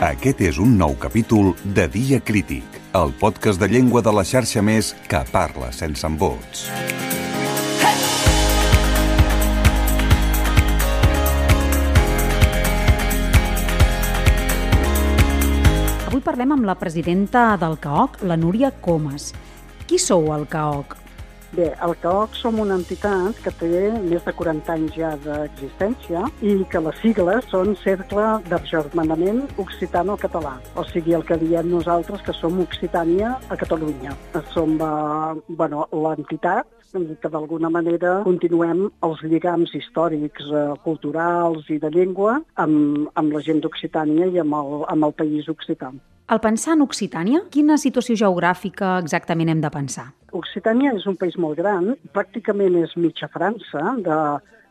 Aquest és un nou capítol de Dia Crític, el podcast de llengua de la xarxa més que parla sense embots. Avui parlem amb la presidenta del CAOC, la Núria Comas. Qui sou al CAOC? Bé, el CAOC som una entitat que té més de 40 anys ja d'existència i que les sigles són Cercle d'Agermanament Occitano-Català. O sigui, el que diem nosaltres que som Occitània a Catalunya. Som eh, bueno, l'entitat que d'alguna manera continuem els lligams històrics, eh, culturals i de llengua amb, amb la gent d'Occitània i amb el, amb el país occità. Al pensar en Occitània, quina situació geogràfica exactament hem de pensar? Occitània és un país molt gran, pràcticament és mitja França, de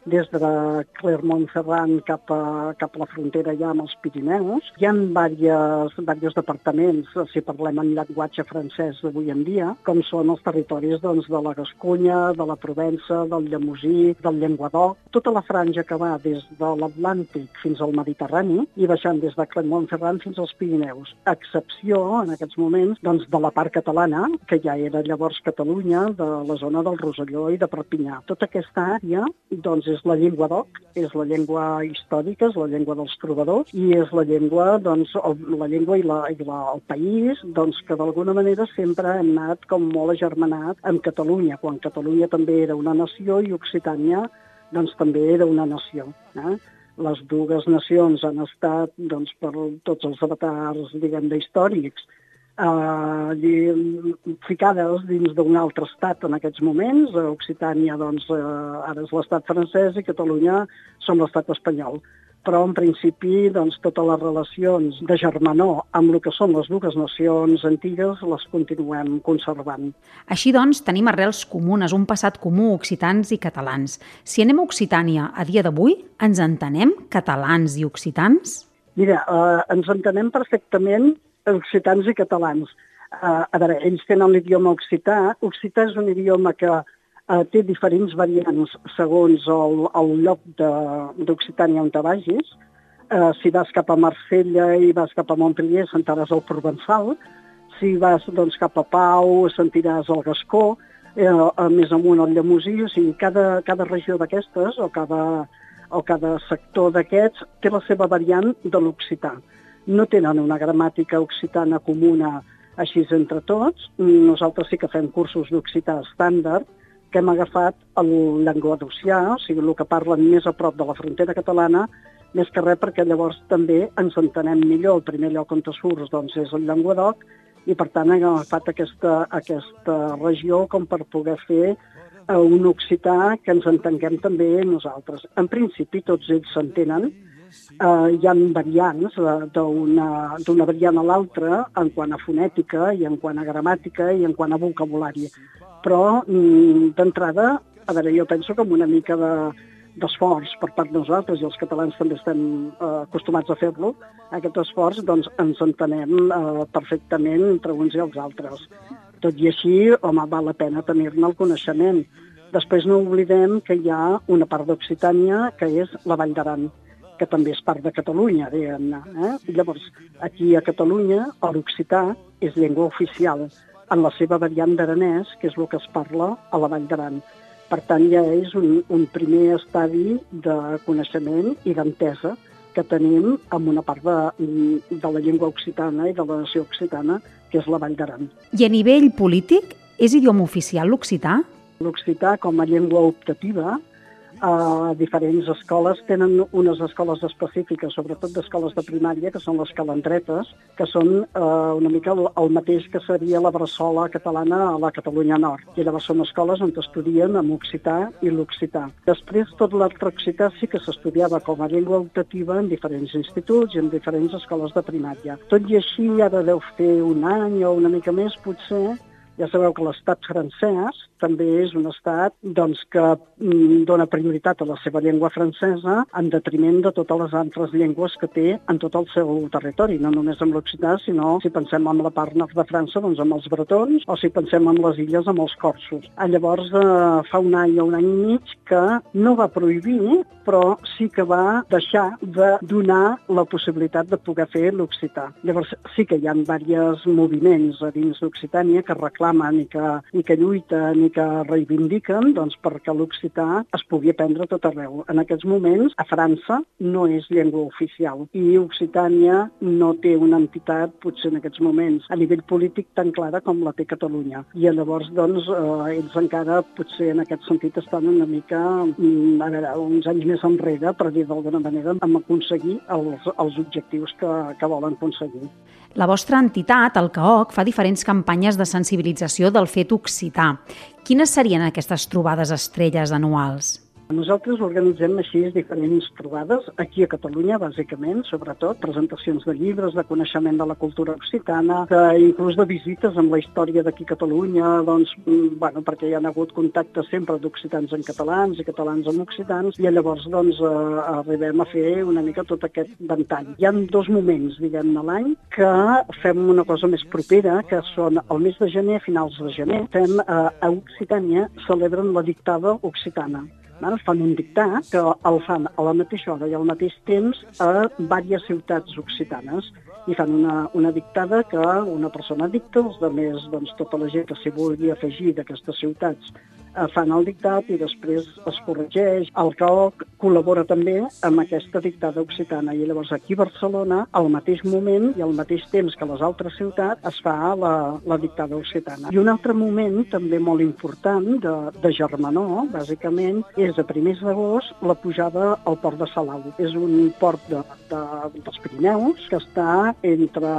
des de Clermont-Ferrand cap, a, cap a la frontera ja amb els Pirineus. Hi ha diversos, diversos departaments, si parlem en llenguatge francès d'avui en dia, com són els territoris doncs, de la Gascunya, de la Provença, del Llemosí, del Llenguadoc, tota la franja que va des de l'Atlàntic fins al Mediterrani i baixant des de Clermont-Ferrand fins als Pirineus. Excepció, en aquests moments, doncs, de la part catalana, que ja era llavors Catalunya, de la zona del Roselló i de Perpinyà. Tota aquesta àrea doncs, és la llengua d'oc, és la llengua històrica, és la llengua dels trobadors i és la llengua, doncs, la llengua i, la, i la, el país, doncs, que d'alguna manera sempre hem anat com molt agermanat amb Catalunya, quan Catalunya també era una nació i Occitània doncs, també era una nació. Eh? Les dues nacions han estat doncs, per tots els avatars, diguem, d'històrics, eh, ficades dins d'un altre estat en aquests moments. Occitània doncs, eh, ara és l'estat francès i Catalunya som l'estat espanyol però en principi doncs, totes les relacions de germanor amb el que són les dues nacions antigues les continuem conservant. Així doncs, tenim arrels comunes, un passat comú, occitans i catalans. Si anem a Occitània a dia d'avui, ens entenem catalans i occitans? Mira, eh, ens entenem perfectament occitans i catalans. Uh, a veure, ells tenen l'idioma occità. Occità és un idioma que uh, té diferents variants segons el, el lloc d'Occitània on te vagis. Uh, si vas cap a Marsella i vas cap a Montpellier, sentiràs el provençal. Si vas doncs, cap a Pau, sentiràs el gascó. Uh, més amunt el llemosí. O sigui, cada, cada regió d'aquestes o cada, o cada sector d'aquests té la seva variant de l'occità no tenen una gramàtica occitana comuna així entre tots. Nosaltres sí que fem cursos d'occità estàndard, que hem agafat el llenguadocià, o sigui, el que parlen més a prop de la frontera catalana, més que res perquè llavors també ens entenem millor. El primer lloc on surts doncs, és el llenguadoc i per tant hem agafat aquesta, aquesta regió com per poder fer eh, un occità que ens entenguem també nosaltres. En principi tots ells s'entenen, eh, hi ha variants eh, d'una variant a l'altra en quant a fonètica i en quant a gramàtica i en quant a vocabulari. Però, mm, d'entrada, a veure, jo penso que amb una mica de, d'esforç per part de nosaltres, i els catalans també estem eh, acostumats a fer-lo, aquest esforç doncs, ens entenem eh, perfectament entre uns i els altres. Tot i així, home, val la pena tenir-ne el coneixement. Després no oblidem que hi ha una part d'Occitània que és la Vall d'Aran que també és part de Catalunya, diguem-ne. Eh? Llavors, aquí a Catalunya, l'occità és llengua oficial en la seva variant d'aranès, que és el que es parla a la Vall d'Aran. Per tant, ja és un, un primer estadi de coneixement i d'entesa que tenim amb una part de, de la llengua occitana i de la nació occitana, que és la Vall d'Aran. I a nivell polític, és idioma oficial l'occità? L'occità, com a llengua optativa, a diferents escoles tenen unes escoles específiques, sobretot d'escoles de primària, que són les calendretes, que són eh, una mica el, el mateix que seria la bressola catalana a la Catalunya Nord. I llavors són escoles on estudien amb occità i l'occità. Després, tot l'altre occità sí que s'estudiava com a llengua optativa en diferents instituts i en diferents escoles de primària. Tot i així, ara deu fer un any o una mica més, potser, Ja sabeu que l'estat francès també és un estat doncs, que mm, dona prioritat a la seva llengua francesa en detriment de totes les altres llengües que té en tot el seu territori, no només amb l'occità, sinó si pensem en la part nord de França, doncs amb els bretons, o si pensem en les illes amb els corsos. Ah, llavors, eh, fa un any o un any i mig que no va prohibir, però sí que va deixar de donar la possibilitat de poder fer l'occità. Llavors, sí que hi ha diversos moviments a dins d'Occitània que reclamen i que, i que lluiten i que reivindiquen doncs, perquè l'occità es pugui aprendre tot arreu. En aquests moments, a França no és llengua oficial i Occitània no té una entitat, potser en aquests moments, a nivell polític tan clara com la té Catalunya. I llavors, doncs, eh, ells encara, potser en aquest sentit, estan una mica, mm, a veure, uns anys més enrere, per dir d'alguna manera, amb aconseguir els, els objectius que, que volen aconseguir. La vostra entitat, el CAOC, fa diferents campanyes de sensibilització del fet occità. Quines serien aquestes trobades estrelles anuals? Nosaltres organitzem així diferents trobades, aquí a Catalunya, bàsicament, sobretot, presentacions de llibres, de coneixement de la cultura occitana, que inclús de visites amb la història d'aquí a Catalunya, doncs, mm, bueno, perquè hi ha hagut contactes sempre d'occitans en catalans i catalans amb occitans, i llavors doncs, eh, arribem a fer una mica tot aquest ventall. Hi ha dos moments, diguem-ne, l'any que fem una cosa més propera, que són el mes de gener, finals de gener, fem eh, a Occitània, celebren la dictada occitana. Ara fan un dictat que el fan a la mateixa hora i al mateix temps a diverses ciutats occitanes. I fan una, una dictada que una persona dicta, els altres, doncs, tota la gent que s'hi vulgui afegir d'aquestes ciutats fan el dictat i després es corregeix. El CAOC col·labora també amb aquesta dictada occitana i llavors aquí a Barcelona, al mateix moment i al mateix temps que les altres ciutats, es fa la, la dictada occitana. I un altre moment també molt important de, de germanor, bàsicament, és a primers d'agost la pujada al port de Salau. És un port de, de, dels Pirineus que està entre,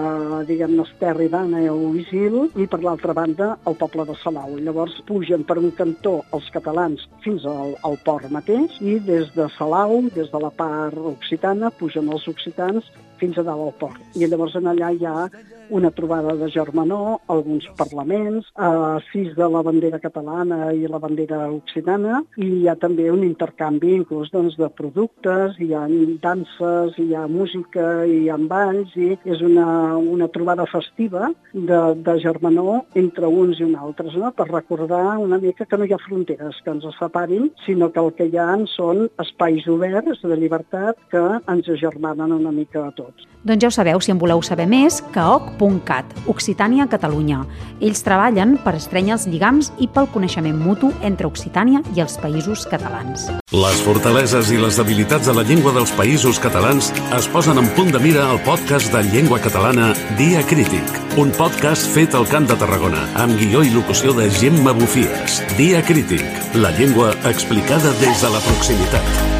diguem-ne, Esterri d'Àneu i Isil i per l'altra banda el poble de Salau. Llavors pugen per un cantó sector els catalans fins al, al port mateix i des de Salau, des de la part occitana, pugen els occitans fins a dalt al port. I llavors en allà hi ha una trobada de germanor, alguns parlaments, eh, sis de la bandera catalana i la bandera occitana, i hi ha també un intercanvi inclús doncs, de productes, hi ha danses, hi ha música, hi ha balls, i és una, una trobada festiva de, de germanor entre uns i uns altres, no? per recordar una mica que no hi ha fronteres que ens separin, sinó que el que hi ha són espais oberts de llibertat que ens agermanen una mica a tots. Doncs ja ho sabeu, si en voleu saber més, caoc.cat, Occitània, Catalunya. Ells treballen per estrènyer els lligams i pel coneixement mutu entre Occitània i els països catalans. Les fortaleses i les debilitats de la llengua dels països catalans es posen en punt de mira al podcast de llengua catalana Dia Crític, un podcast fet al Camp de Tarragona, amb guió i locució de Gemma Bufies. Dia Crític, la llengua explicada des de la proximitat.